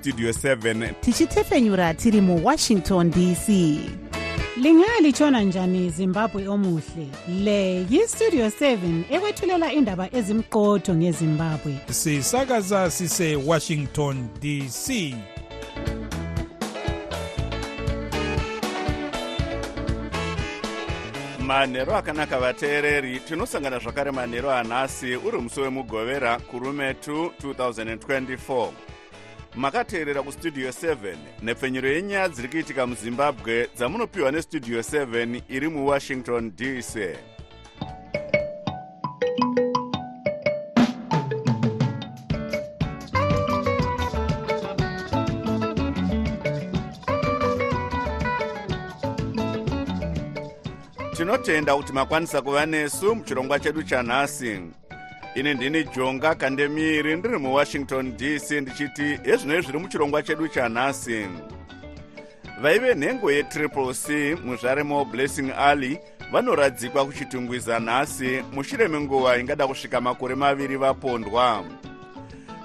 studio 7 tichitefenyura tiri muwashington dc lingalitshona njani zimbabwe omuhle? Le yistudio 7 ekwethulela indaba ezimqotho ngezimbabwe. Sisakaza sise-washington dc manhero akanaka vateereri tinosangana zvakare manhero anhasi uri musi wemugovera kurume 2 2024 makateerera kustudio 7 nepfenyuro yenyaya dziri kuitika muzimbabwe dzamunopiwa nestudio 7 iri muwashington dc tinotenda kuti makwanisa kuva nesu muchirongwa chedu chanhasi ini ndini jonga kandemiri ndiri muwashington dc ndichiti ezvinoi zviri muchirongwa chedu chanhasi vaive nhengo yetriple c muzvaremo blessing alley vanoradzikwa kuchitungwiza nhasi mushure menguva ingada kusvika makore maviri vapondwa.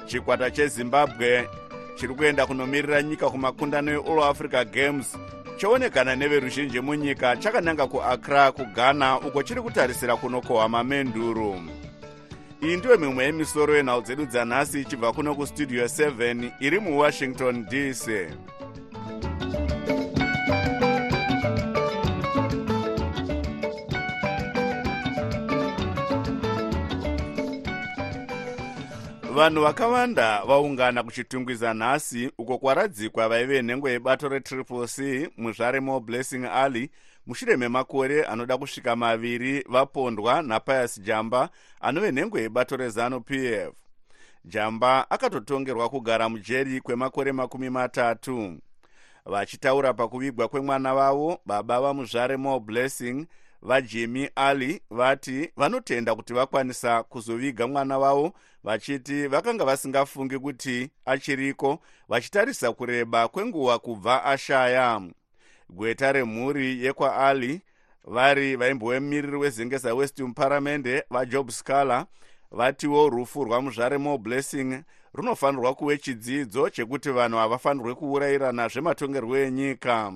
Chikwata chezimbabwe chiri kuenda kunomirira nyika kumakundano eall africa games choonekana neveruzhinji munyika chakananga kuakra kughana uko chiri kutarisira kunokohwa mamenduru iyi ndiyo mimwe yemisoro yenhau dzedu dzanhasi ichibva kuno kustudio 7 iri muwashington dc vanhu vakawanda vaungana kuchitungwiza nhasi uko kwaradzikwa vaive nhengo yebato retriple c muzvaremo blessing alley mushure memakore anoda kusvika maviri vapondwa napius jamba anove nhengo yebato rezanup f. Jamba akatotongerwa kugara mujeri kwemakore makumi matatu. Vachitaura pakuvigwa kwemwana vavo baba vamuzvaremo blessing vajimi alley vati vanotenda kuti vakwanisa kuzoviga mwana vavo vachiti vakanga vasingafungi kuti achiriko vachitarisa kureba kwenguva kubva ashaya gweta remhuri yekwaali vari vaimbovemiriri wezengeza west muparamende vajob scaler vatiwo rufu rwamuzvaremo blessing. Runofanirwa kuve chidzidzo chekuti vanhu havafanirwe kuurayirana zvematongerwo enyika.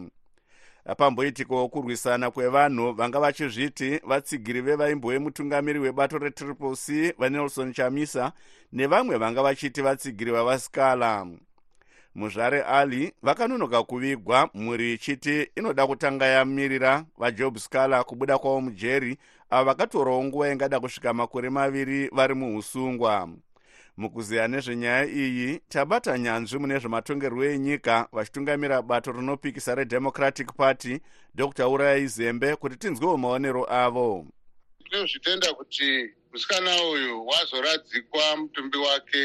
Pamboitikawo kurwisana kwevanhu vanga vachizviti vatsigiri vevaimbo vemutungamiri webato retriple c vanelson chamisa nevamwe vanga vachiti vatsigiri vavascala muzvare ali vakanonoka kuvigwa mhuri ichiti inoda kutanga yamirira vajob scaler kubuda kwavo mujeri avo vakatorawo nguva ingada kusvika makore maviri vari muusungwa mukuziya nezvenyaya iyi tabata nyanzvi mune zvematongerwo enyika vachitungamira bato rinopikisa redemocratic party dr urayai zembe kuti tinzwewo maonero avo. Tinozvitenda kuti musikana uyu wazoradzikwa mutumbi wake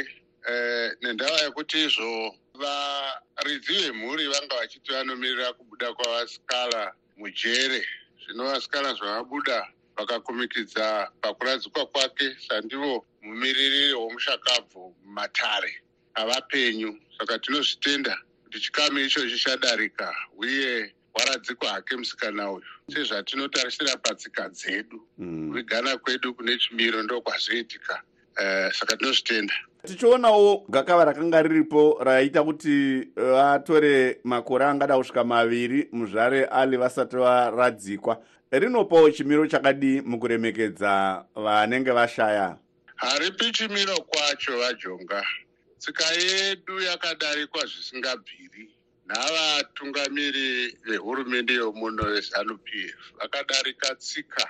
eh, nendava yekuti izvo varidzi vemhuri vanga vachiti vanomirira kubuda kwavasikala mujere. Zvino vasikala zvavabuda vakakumikidza pakuradzikwa kwake sandivo mumiriri womushakabvu mumatare avapenyu saka tinozvitenda kuti chikamu ichochi chadarika uye waradzikwa hake musikana uyu. Sezvatinotarisira patsika dzedu kuvighana mm. kwedu kune chimiro ndo kwazvoitika uh, saka tinozvitenda tichionawo gakava rakanga riripo raita kuti vatore makore angada kusvika maviri muzvare ali vasati varadzikwa. Rinopawo chimiro chakadii mukuremekedza vanenge vashaya? Haripi chimiro kwacho vajonga. Tsika yedu yakadarikwa zvisingabviri. Navatungamiri vehurumende yomuno vezanup f vakadarika tsika.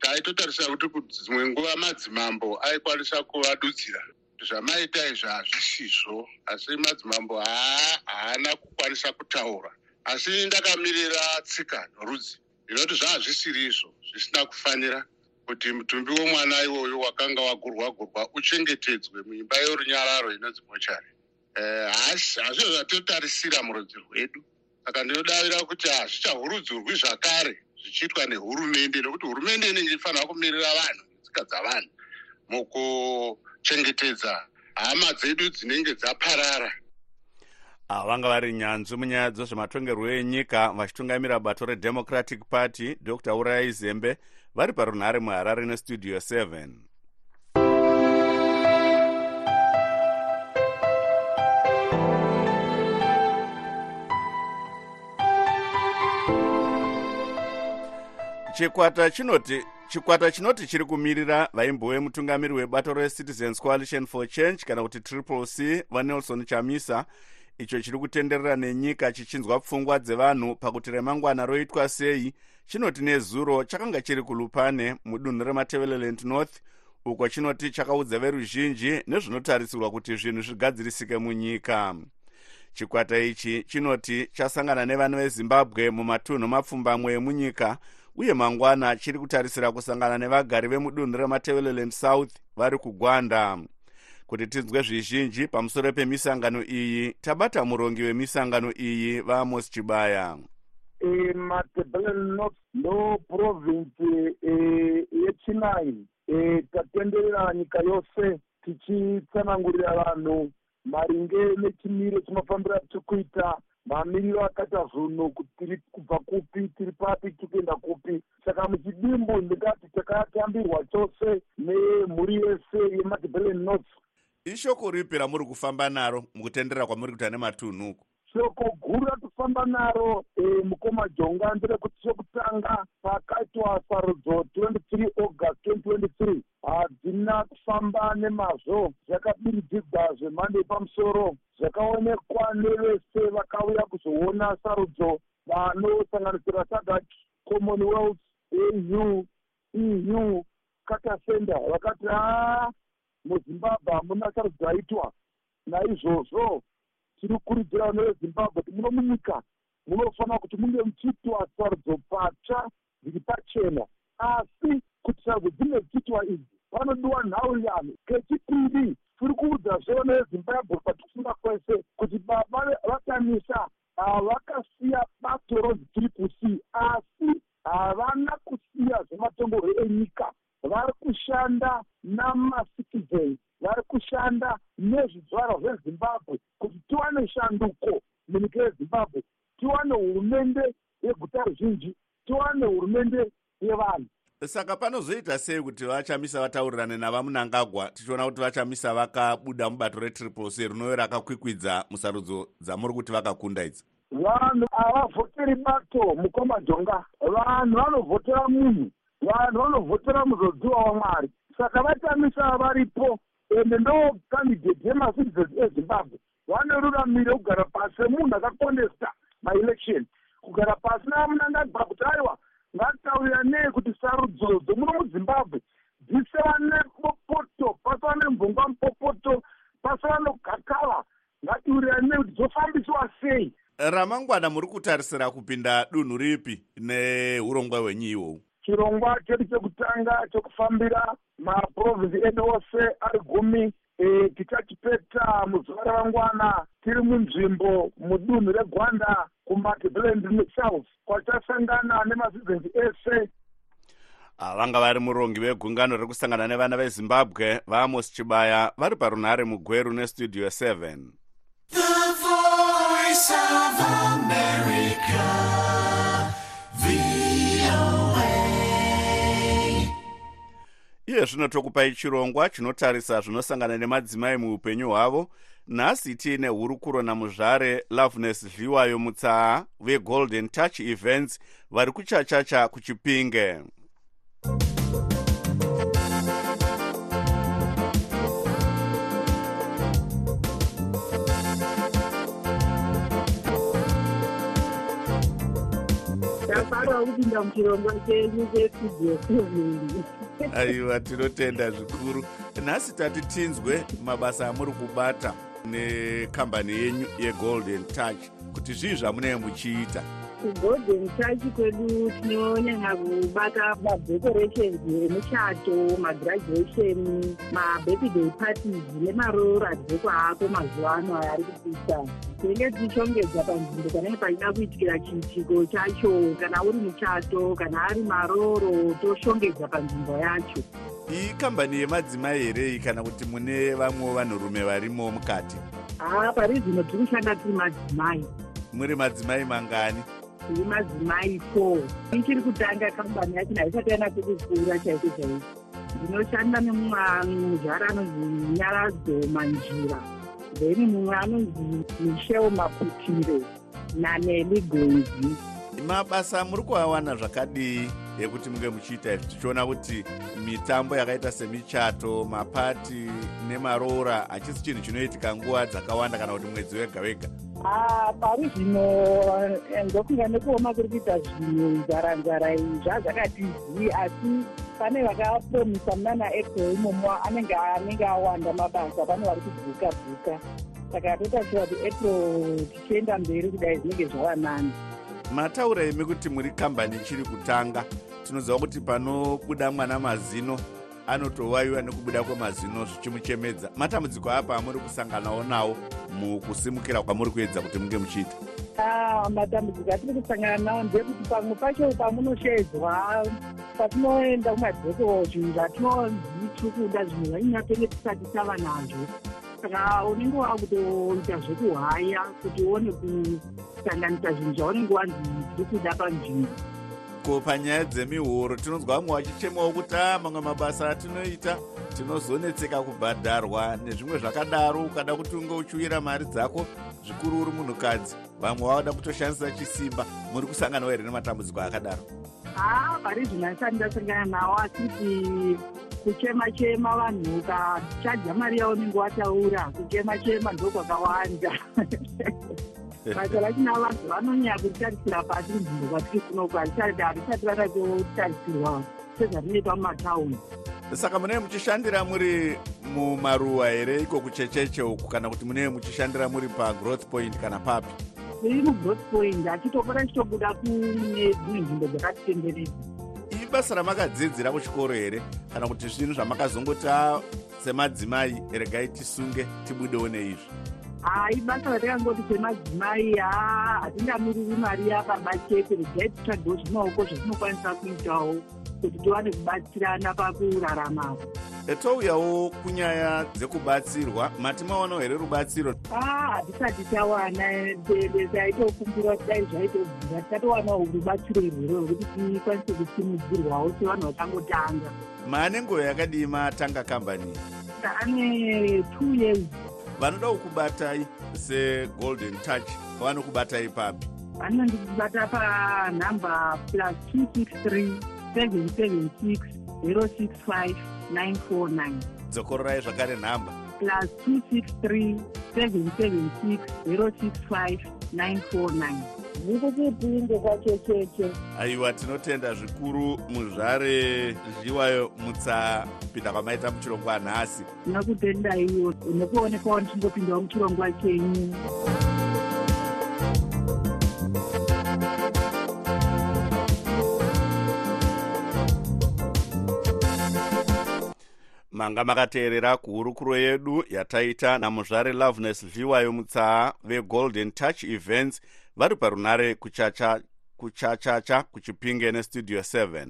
Taitotarisa kuti dzimwe nguva madzimambo aikwanisa kuvadudzira zvamaita izvo hazvisizvo asi madzimambo haana kukwanisa kutaura. Asi ndakamirira tsika norudzi inoti zvazvisiri izvo zvisina kufanira kuti mutumbi womwana iwoyo wakanga wagurwa gurwa uchengetedzwe muimba yorunyararo inonzi mochari hazvizvo zvatotarisira murudzi rwedu. Saka ndinodavira kuti hazvichahurudzurwi zvakare zvichiitwa nehurumende nokuti hurumende inenge ifanira kumirira vanhu netsika dzavanhu kuchengetedza hama dzedu dzinenge dzaparara. Ah, vanga vari nyanzvi munyaya dzezvematongerwo enyika vachitungamira bato redemocratic party dr. Urai zembe vari parunhare muharare nestudio 7 chikwata chinoti chikwata chinoti chiri kumirira vaimbo vemutungamiri webato recitizens coalition for change kana kuti triple c vanelson chamisa. Icho chiri kutenderera nenyika chichinzwa pfungwa dzevanhu pakuti remangwana roitwa sei chinoti nezuro chakanga chiri kulupane mudunhu rematevereland north uko chinoti chakaudza veruzhinji nezvinotarisirwa kuti zvinhu zvigadzirisike munyika. Chikwata ichi chinoti chasangana nevanhu vezimbabwe mumatunhu mapfumbamwe emunyika uye mangwana chiri kutarisira kusangana nevagari vemudunhu rematevereland south vari kugwanda. Kuti tinzwe zvizhinji pamusoro pemisangano iyi tabata murongi wemisangano iyi vamos chibaya. E, matebelen north ndo provinsi e, yechinai e, tatenderera nyika yose tichitsanangurira vanhu maringe nechimiro chinofambira tiri kuita mamiriro akaita zvinhu kuti kubva kupi tiri papi tiri kuenda kupi. Saka muchidimbu ndingati takatambirwa chose nemhuri yese yemadebelen north. Ishoko ripi ramuri kufamba naro mukutenderera kwamuri kuita nematunhu uku shoko guru ratofamba naro e, mukoma jonga nderekuti chekutanga pakaitwa sarudzo 23 august 2023 hadzina kufamba nemazvo zvakabiridzigwa zvemhando yepamusoro. Zvakaonekwa nevese vakauya kuzoona sarudzo vanosanganisira sadak commonwealth au eu kata center. Vakati haa muzimbabwe hamuna sarudzo yaitwa. Naizvozvo tiri kukurudzira vana vezimbabwe kuti muno munyika munofanira kuti munge muchiitwa sarudzo patsva dziri pachena. Asi kuti sarudzo dzinge dzichiitwa idzi vanodiwa nhau yano kechipiri tiri kuudza zvevana vezimbabwe patikufunga kwese kuti baba vakanisa havakasiya bato ronzi triple c asi havana kusiya zvematongerwo enyika vari kushanda namacitizens vari kushanda nezvidzvarwa zvezimbabwe kuti tiwane shanduko munyika yezimbabwe tiwane hurumende yeguta ruzhinji tiwane hurumende yevanhu. Saka panozoita sei kuti vachamisa vataurirane navamunangagwa tichiona kuti vachamisa vakabuda mubato retriple c rinove rakakwikwidza musarudzo dzamuri kuti vakakunda idzi. Vanhu havavhoteri bato mukoma jonga. Vanhu vanovhotera munhu vanhu vanovhotera muzodziwa wamwari saka vatamisa varipo ende ndo kandidate yemacitizens ezimbabwe. Vane ruramiro kugara pasi semunhu akakondesta maelection kugara pasi navamunangagwa kuti aiwa ngataurira nei kuti sarudzo dzomuno muzimbabwe dzisava nepopoto pasava nemvungwa mupopoto pasava nogakava. Ngatiurira nei kuti dzofambiswa sei? Ramangwana muri kutarisira kupinda dunhu ripi neurongwa hwenyu ihwohwu chirongwa chedu chekutanga chekufambira maprovinsi edu ose ari gumi e, tichachipeta muzuva ravangwana tiri munzvimbo mudunhu regwanda kumatebland south kwachasangana nemacitizens ese vanga vari murongi vegungano rekusangana nevana vezimbabwe vamos chibaya vari parunhare mugweru nestudio 7 The voice of America, VOA. Iye zvino tokupai chirongwa chinotarisa zvinosangana nemadzimai muupenyu hwavo nhasi tiine hurukuro namuzvare loveness dliwayo mutsaa vegolden touch events vari kuchachacha kuchipinge. Ndafara kupinda muchirongwa chenyu chestudio seven aiwa tinotenda zvikuru. Nhasi tati tinzwe mabasa amuri kubata nekambani yenyu yegolden touch kuti zvii zvamunee muchiita kugolden touch kwedu tinonyanya kubata madecorations emuchato magraduation mabirthday parties nemaroradheko aako mazuva ano aya ari kupisa tinenge tichishongedza panzvimbo panenge pachida kuitikira chiitiko chacho. Kana uri muchato kana ari maroro toshongedza panzvimbo yacho. Iyi kambani yemadzimai here iyi kana kuti mune vamwewo vanhurume varimo mukati? Haa pari zvino tiri kushanda tiri madzimai. Muri madzimai mangani tiri madzimai four ichiri kutanga kambani yacho haisati yanatse kukura chaiko chaiko. Ndinoshanda nemuzvara anonzi nyaradzo manjira. Then mumwe anonzi michel maputire naneli gonzi mabasa muri kuawana zvakadii yekuti munge muchiita izvi. Tichiona kuti mitambo yakaita semichato mapati nemaroora hachisi chinhu chinoitika nguva dzakawanda kana kuti mwedzi wega wega. Ah, pari zvino eh, ndokunga nekuoma kuri kuita zvinhu nzara-nzara iyi zvazvakati zii asi pane vakapromisa muna naapril imomo anenge anenge awanda mabasa pane vari kubvuka bvuka saka totarisira kuti april tichienda mberi kudai zvinenge zvava nani mataura imi kuti muri kambani ichiri kutanga. Tinoziva kuti panobuda mwana mazino anotowayiwa nekubuda kwemazino zvichimuchemedza. Matambudziko apa amuri kusanganawo nawo mukusimukira kwamuri kuedza kuti munge muchiita. Ah, matambudziko atiri kusangana nawo ndekuti pamwe pacho pamunoshedzwa patinoenda kumadzoko zvinhu kuda zvinhu zvainyatenge tisati tava nazvo saka unenge wava kutoita zvekuhaya kuti uone kusanganisa zvinhu zvaunenge wanzi tiri kuda panzvimbo. Ko panyaya dzemihoro tinonzwa vamwe vachichemawo kuti a mamwe mabasa atinoita tinozonetseka kubhadharwa nezvimwe zvakadaro. Ukada kuti unge uchiwira mari dzako zvikuru uri munhukadzi vamwe vavada kutoshandisa chisimba muri kusanganawo here nematambudziko akadaro. Haa pari zvino asati ndasangana nawo asi kuti kuchema-chema vanhu ukachadza mari yaunenge wataura kuchema-chema ndokwakawanda basa rachina vanhu vanonyanya kutarisira pasi nzvimbo kwatiri kunoku harisati vakatotarisirwa sezvatinoita mumataundi saka munee muchishandira muri mumaruwa here iko kuchecheche uku kana kuti munee muchishandira muri pagrowth point kana papi? Tiri mugrowth point achitokora chitobuda kune dzimwe nzvimbo dzakatitenderedza ibasa ramakadzidzira kuchikoro here? Kana kuti zvinhu zvamakazongoti a semadzimai? Regai tisunge tibudewo neizvi. Hai basa ratakangoti semadzimai haa hatingamiriri mari yababa chete regai titsvagewo zvimaoko zvatinokwanisa kuitawo kuti tiwane kubatsirana pakurarama. E, touyawo kunyaya dzekubatsirwa mati maonawo here rubatsiro? Aa hatisati tawana taitokumbira kuti dai zvaitobvira. Tisatowanawo rubatsiro irwero rwekuti tikwanise kusimudzirwawo sevanhu vachangotanga maane nguva yakadii matanga kambani ane two years. Vanodawo kubatai segolden touch vanokubatai papi vanondibata panhamba plus two six three seven seven six zero six five nine four nine dzokororai zvakare nhamba. plus two six three seven seven six zero six five nine four nine. Zvikutipinde kwachecheche aiwa tinotenda zvikuru muzvare zviwayo mutsapinda kwamaita muchirongwa nhasi. Ndinokutendaiwo nekuonekwawo ndichingopindawo muchirongwa chenyu manga makateerera kuhurukuro yedu yataita namuzvare loveness zviwayo mutsaa vegolden touch events vari parunare kuchacha kuchachacha kuchipinge nestudio 7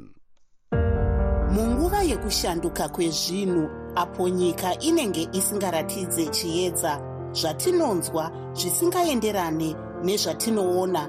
munguva yekushanduka kwezvinhu apo nyika inenge isingaratidze chiedza zvatinonzwa zvisingaenderane nezvatinoona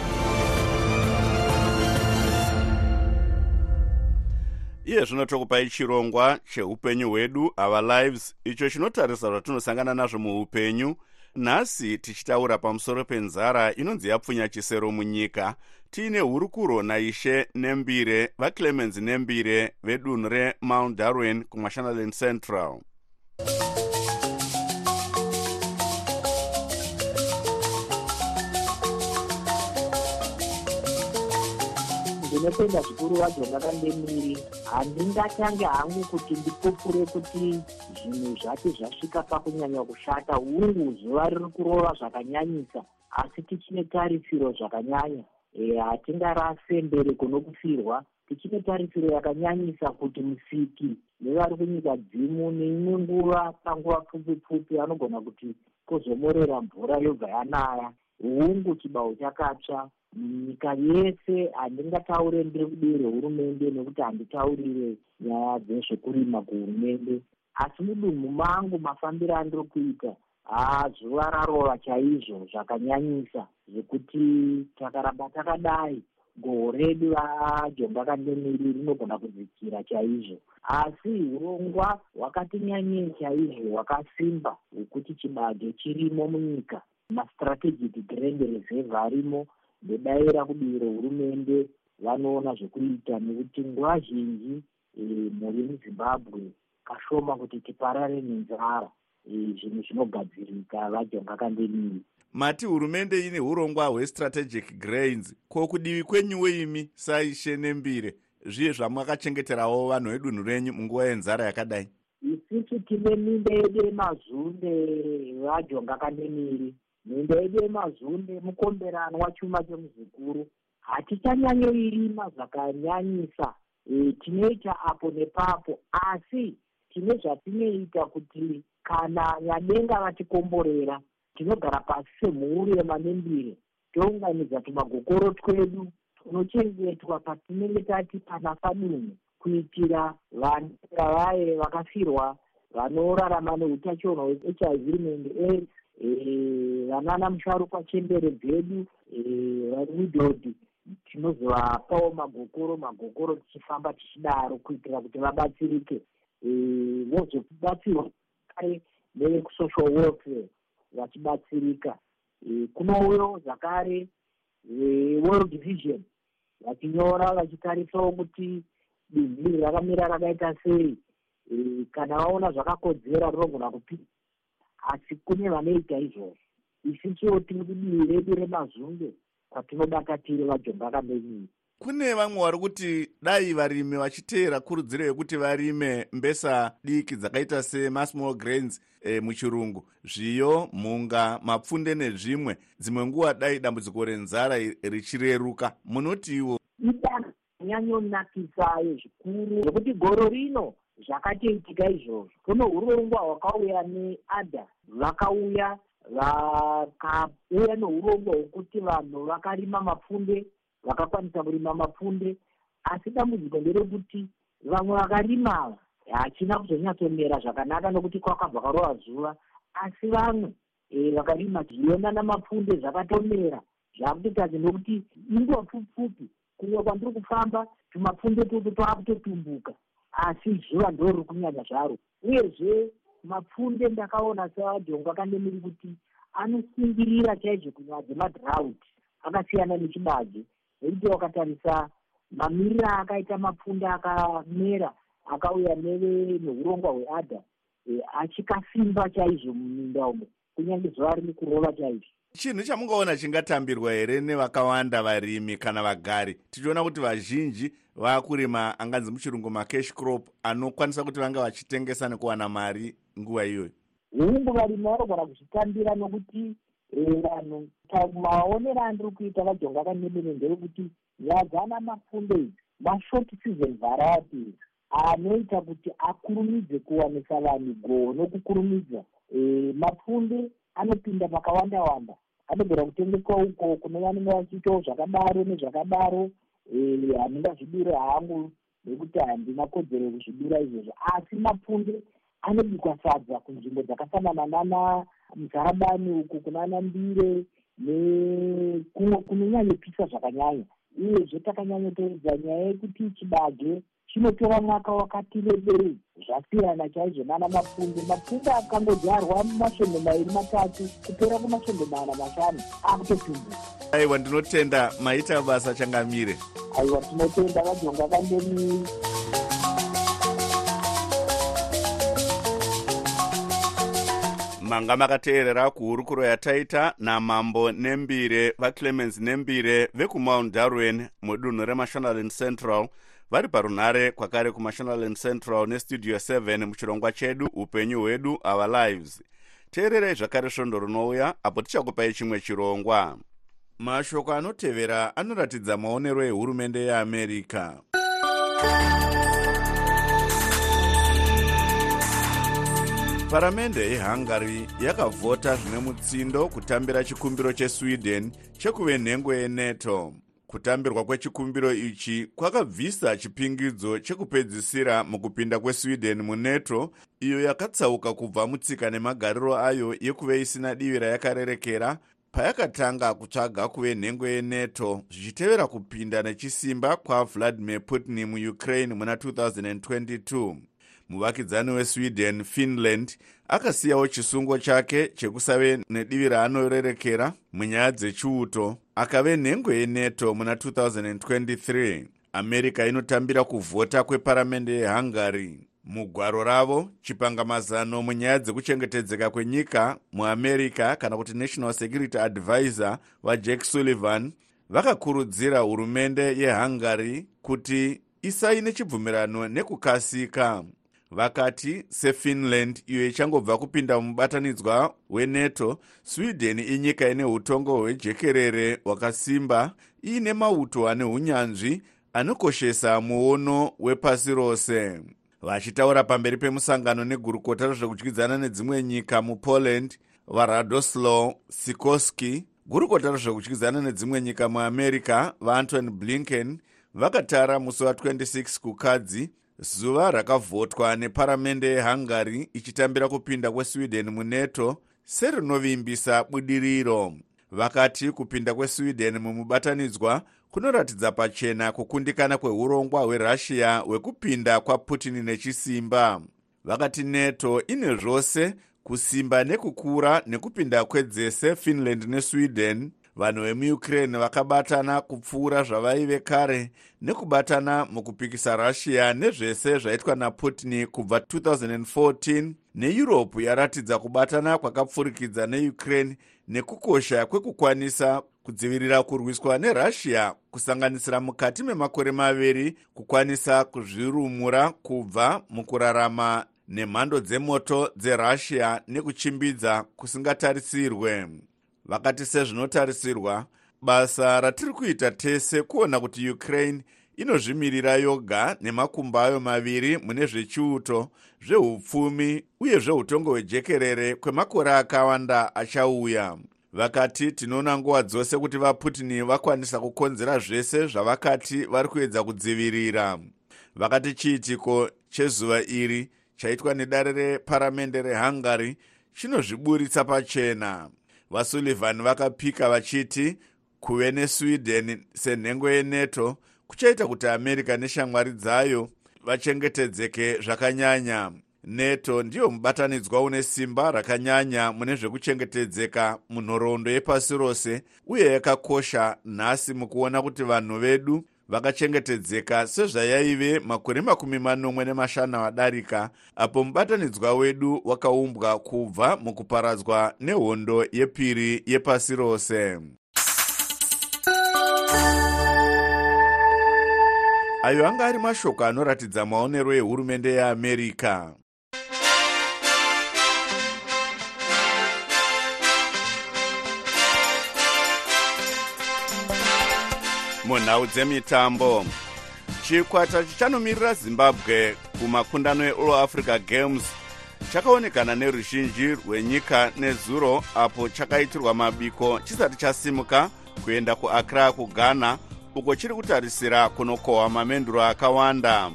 iye zvino tokupai chirongwa cheupenyu hwedu our lives. Icho chinotarisa zvatinosangana nazvo muupenyu. Nhasi tichitaura pamusoro penzara inonzi yapfunya chisero munyika. Tiine hurukuro naishe nembire vaclemens nembire vedunhu remount darwin kumashonaland central ndinotenda zvikuru vacho vakandemiri handingatange hangu kuti ndipupure kuti zvinhu zvati zvasvika pakunyanya kushata. Hungu zuva riri kurova zvakanyanyisa asi tichine tarisiro zvakanyanya. Hatingarase mberi kuno kufirwa tichine tarisiro yakanyanyisa kuti musiki nevari kunyika dzimu neimwe nguva panguva pfupi pfupi vanogona kuti kwozomorera mvura yobva yanaya hungu chibau chakatsva. Nyika yese handingataure ndiri kudivi rehurumende nekuti handitaurire nyaya dzezvekurima kuhurumende. Asi mudunhu mangu mafambiro andiri kuita haa zuva rarova chaizvo zvakanyanyisa zvekuti takaramba takadai. Goho redu vajonga kandemiri rinogona kudzikira chaizvo. Asi urongwa hwakati nyanyei chaizvo hwakasimba hwekuti chibage chirimo munyika mastrategic grand reserve arimo ndodaira kudivi rehurumende vanoona zvekuita. Nekuti nguva zhinji e, mhuri muzimbabwe kashoma kuti tiparare nenzara e, zvinhu zvinogadzirika vajonga kandemiri mati hurumende ine urongwa hwestrategic grains. Ko kudivi kwenyuwo imi saishe nembire zviye zvamakachengeterawo vanhu vedunhu renyu munguva yenzara yakadai? Isusu tine minda yedu yemazunde vajonga kandemiri minda yedu yemazunde mukomberanwa chuma chemuzukuru hatichanyanyoirima zvakanyanyisa e, tinoita apo nepapo asi tine zvatinoita kuti kana nyadenga vatikomborera tinogara pasi semhuri yemanembire tounganidza tumagokoro twedu tunochengetwa patinenge tati panafa dunhu kuitira vanenga vaye vakafirwa vanorarama neutachiona hwehiv rimende aids vanana musharukwa chembere dzedu widod tinozovapawo magokoro magokoro tichifamba tichidaro kuitira kuti vabatsirike. Vozobatsirwa kare nevekusocial welfare vachibatsirika. Kunouyo zvakare world vision vachinyora vachitarisawo kuti bindu iri rakamira rakaita sei. Kana vaona zvakakodzera rinogona kupinda asi kune vanoita izvozvo. Isusuwo tiri kudivi redu remazunge kwatinobata tiri vajonga kamenyiri kune vamwe vari kuti dai varimi vachiteera kurudziro yekuti varime mbesa diki dzakaita semasmall grains e, muchirungu. Zviyo mhunga mapfunde nezvimwe. Dzimwe nguva dai dambudziko renzara richireruka. Munotiwo idanho nyanyonakisa zvikuru zvekuti goro rino zvakatoitika izvozvo. Kuno urongwa hwakauya neadha vakauya vakauya neurongwa hwekuti vanhu vakarima mapfunde vakakwanisa kurima mapfunde. Asi dambudziko nderekuti vamwe vakarima ava hachina kuzonyatsomera zvakanaka nokuti kwakabva karova zuva. Asi vamwe vakarima zviyona namapfunde zvakatomera zvakutotadza nokuti inguva pfupi kunyika kwandiri kufamba tumapfunde tutu twakutotumbuka asi zuva ndo riri kunyanya zvaro. Uyezve mapfunde ndakaona sevajonga kandemiri kuti anosungirira chaizvo kunyaya dzemadhraut akasiyana nechibage. Nekuti wakatarisa mamiriro akaita mapfunde akamera akauya neurongwa hweadha achikasimba chaizvo muminda umo kunyange zuva riri kurova chaizvo. Chinhu chamungaona chingatambirwa here nevakawanda varimi kana vagari? Tichiona kuti vazhinji vaakurima anganzi muchirungu macash crop anokwanisa kuti vanga vachitengesa nekuwana mari nguva iyoyo? Hungu varimi vanogona kuzvitambira nokuti vanhu maonero andiri kuita vajonga kanemene ndeyekuti nyaya dzana mafunde idzi mashort season varieties anoita kuti akurumidze kuwanisa vanhu goho nokukurumidza mapfunde anopinda pakawanda wanda anogona kutengeswa uko kune vanenge vachiitawo zvakadaro nezvakadaro handingazvidure hangu nekuti handina kodzero yekuzvidura izvozvo. Asi mapfunde anobikwa sadza kunzvimbo dzakafanana nana muzarabani uku kunana mbire nekumwe kunonyanyopisa zvakanyanya. Uyezve takanyanyotoedza nyaya yekuti chibage chinotora mwaka wakati rebei zvasiyana chaizvo nana mapfunde mapfunde akangodyarwa masvondo mairi matatu kupera kumasvondo mana mashanu. Akutotumbuka aiwa ndinotenda. Maita basa changamire. Aiwa tinotenda vajonga kandemiri manga makateerera kuhurukuro yataita namambo nembire vaclemens nembire vekumount darwen mudunhu remashonaland central vari parunhare kwakare kumashonaland central nestudio 7 muchirongwa chedu upenyu hwedu our lives. Teererei zvakare svondo rinouya apo tichakupai chimwe chirongwa. Mashoko anotevera anoratidza maonero ehurumende yeamerica paramende yehungary yakavhota zvine mutsindo kutambira chikumbiro chesweden chekuve nhengo yenato kutambirwa kwechikumbiro ichi kwakabvisa chipingidzo chekupedzisira mukupinda kwesweden munato iyo yakatsauka kubva mutsika nemagariro ayo yekuve isina divi rayakarerekera payakatanga kutsvaga kuve nhengo yenato zvichitevera kupinda nechisimba kwavladimir putin muukraine muna 2022 muvakidzani wesweden finland akasiyawo chisungo chake chekusave nedivi raanorerekera munyaya dzechiuto. Akave nhengo yenato muna 2023 america inotambira kuvhota kweparamende yehungary. Mugwaro ravo chipangamazano munyaya dzekuchengetedzeka kwenyika muamerica kana kuti national security advisor vajack sullivan vakakurudzira hurumende yehungary kuti isaine chibvumirano nekukasika vakati sefinland iyo ichangobva kupinda mubatanidzwa wenato sweden inyika ine utongo hwejekerere hwakasimba iine mauto ane unyanzvi anokoshesa muono wepasi rose. Vachitaura pamberi pemusangano negurukota rezvekudyidzana nedzimwe nyika mupoland varadoslaw sikorsky gurukota rezvekudyidzana nedzimwe nyika muamerica vaantony blinken vakatara musi wa26 kukadzi zuva rakavhotwa neparamende yehungary ichitambira kupinda kwesweden munato serinovimbisa budiriro. Vakati kupinda kwesweden mumubatanidzwa kunoratidza pachena kukundikana kweurongwa hwerussia hwekupinda kwaputin nechisimba. Vakati nato ine zvose kusimba nekukura nekupinda kwedzese finland nesweden vanhu vemuukraine vakabatana kupfuura zvavaive kare nekubatana mukupikisa russia nezvese zvaitwa naputin kubva 2014 neeurope yaratidza kubatana kwakapfurikidza neukraine nekukosha kwekukwanisa kudzivirira kurwiswa nerussia kusanganisira mukati memakore maviri kukwanisa kuzvirumura kubva mukurarama nemhando dzemoto dzerussia nekuchimbidza kusingatarisirwe vakati sezvinotarisirwa basa ratiri kuita tese kuona kuti ukraine inozvimirira yoga nemakumbo ayo maviri mune zvechiuto zveupfumi uye zveutongo hwejekerere kwemakore akawanda achauya. Vakati tinoona nguva dzose kuti vaputin vakwanisa kukonzera zvese zvavakati vari kuedza kudzivirira. Vakati chiitiko chezuva iri chaitwa nedare reparamende rehungary chinozviburitsa pachena vasullivan vakapika vachiti kuve nesweden senhengo yenato kuchaita kuti america neshamwari dzayo vachengetedzeke zvakanyanya. Nato ndiyo mubatanidzwa une simba rakanyanya mune zvekuchengetedzeka munhoroondo yepasi rose uye yakakosha nhasi mukuona kuti vanhu vedu vakachengetedzeka sezvayaive makore makumi manomwe nemashanu adarika apo mubatanidzwa wedu wakaumbwa kubva mukuparadzwa nehondo yepiri yepasi rose. Ayo anga ari mashoko anoratidza maonero ehurumende yeamerica munhau dzemitambo. Chikwata chichanomirira zimbabwe kumakundano eall africa games. Chakaonekana neruzhinji rwenyika nezuro apo chakaitirwa mabiko chisati chasimuka kuenda kuakra kughana uko chiri kutarisira kunokohwa mamenduro akawanda.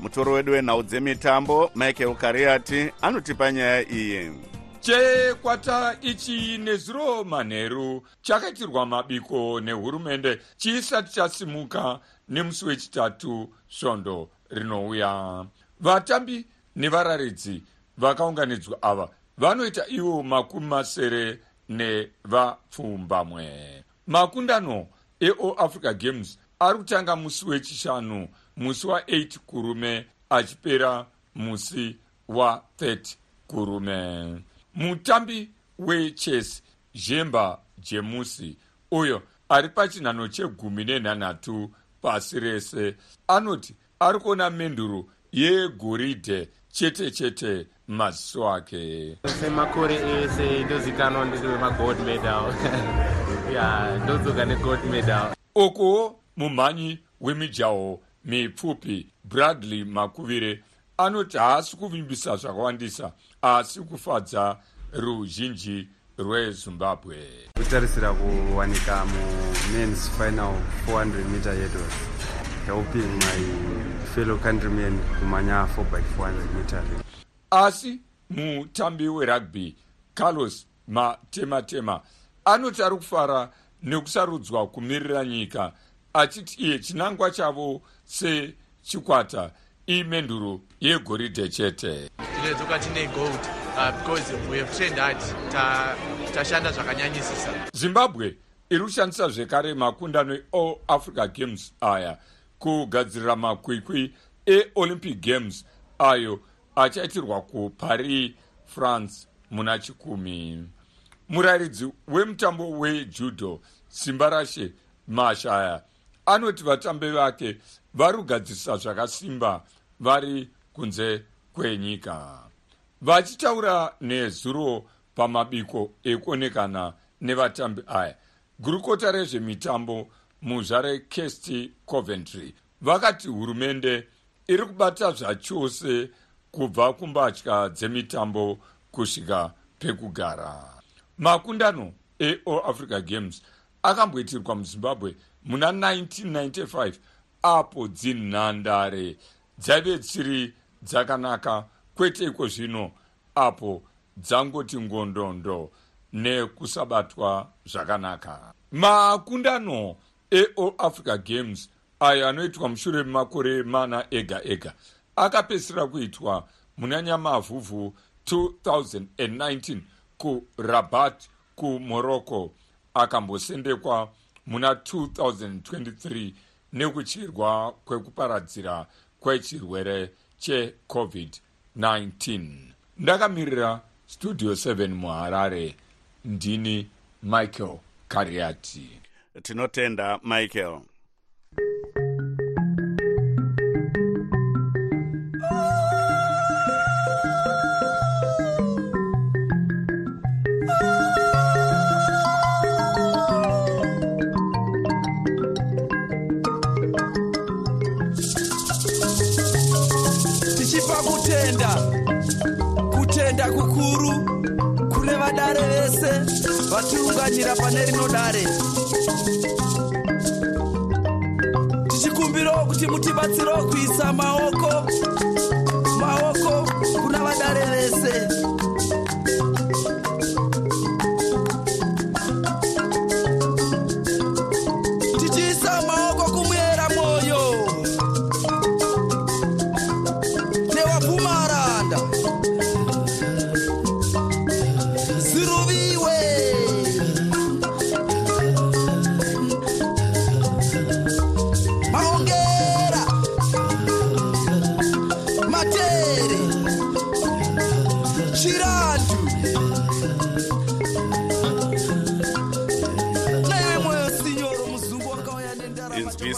Mutoro wedu wenhau dzemitambo michael kariati anotipa nyaya iyi chekwata ichi nezuro manheru chakaitirwa mabiko nehurumende chisati chasimuka nemusi wechitatu svondo rinouya. Vatambi nevararidzi vakaunganidzwa ava vanoita ivo makumi masere nevapfumbamwe. Makundano eall africa games ari kutanga musi wechishanu musi wa8 kurume achipera musi wa30 kurume mutambi wechess zhemba jemusi uyo ari pachinhano chegumi nenhanhatu pasi rese. Anoti ari kuona menduro yegoridhe chete chete maziso ake. Semakore ese ndozikanwa ndiri wemagold medal. Ya ndodzoka negold medal. Ukuwo mumhanyi wemijaho mipfupi bradley makuvire anoti haasi kuvimbisa zvakawandisa asi kufadza ruzhinji rwezimbabwe. Kutarisira kuwanika mumens final 400 meter hurdles helping my fellow countrymen kumanya 4 by 400 meter? Asi mutambi werugby carlos matematema anoti ari kufara nekusarudzwa kumirira nyika achiti iye chinangwa chavo sechikwata imenduro yegoridhe chete. Tinodzoka tine gold uh, because we have trained hard. Tashanda zvakanyanyisisa. Zimbabwe iri kushandisa zvekare makundano eall africa games aya kugadzirira makwikwi eolympic games ayo achaitirwa kuparis france muna chikumi. Murayiridzi wemutambo wejudo simba rashe mashaya anoti vatambi vake vari kugadzirisa zvakasimba vari kunze kwenyika. Vachitaura nezuro pamabiko ekuonekana nevatambi aya. Gurukota rezvemitambo muzvare kesti coventry. Vakati hurumende iri kubata zvachose kubva kumbatya dzemitambo kusvika pekugara. Makundano eall africa games akamboitirwa muzimbabwe muna 1995 apo dzinhandare dzaive dzisiri dzakanaka. Kwete iko zvino apo dzangoti ngondondo nekusabatwa zvakanaka. Makundano eall africa games ayo anoitwa mushure memakore mana ega ega akapedzisira kuitwa muna nyamavhuvhu 2019 kurabat kumorocco akambosendekwa muna 2023 nekuchirwa kwekuparadzira kwechirwere checovid-19 ndakamirira studio 7 muharare. Ndini michael kariati. Tinotenda michael kukuru kune vadare vese. Vatiunganyira pane rino dare. Tichikumbirawo kuti mutibatsirawo kuisa maoko maoko kuna vadare vese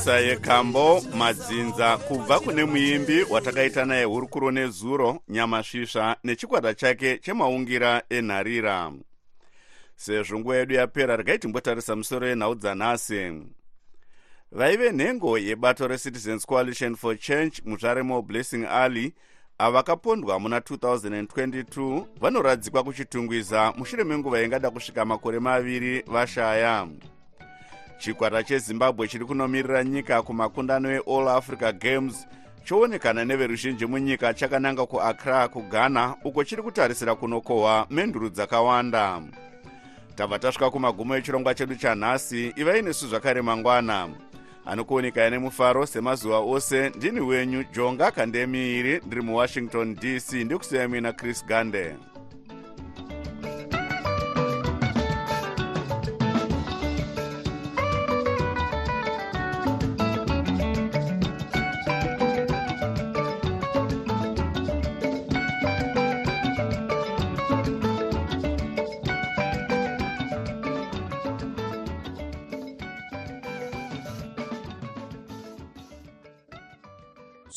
inzwisa yekambo madzinza kubva kune muimbi watakaita naye hurukuro nezuro nyamasvisva nechikwata chake chemaungira enharira. Sezvo nguva yedu yapera regai timbotarisa musoro yenhau dzanhasi vaive nhengo yebato recitizens coalition for change muzvaremo blessing alley ava vakapondwa muna 2022 vanoradzikwa kuchitungwiza mushure menguva ingada kusvika makore maviri vashaya chikwata chezimbabwe chiri kunomirira nyika kumakundano eall africa games choonekana neveruzhinji munyika chakananga kuaccra kughana uko chiri kutarisira kunokohwa menduru dzakawanda. Tabva tasvika kumagumo echirongwa chedu chanhasi ivai nesu zvakare mangwana. Anokuonekai nemufaro semazuva ose ndini wenyu jonga kandemiiri ndiri muwashington dc ndikusiyai muina chris gande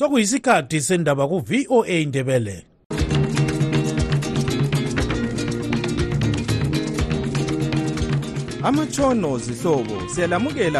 sokuyisikhathi sendaba ku-voa indebele amatshono zihlobo siyalamukela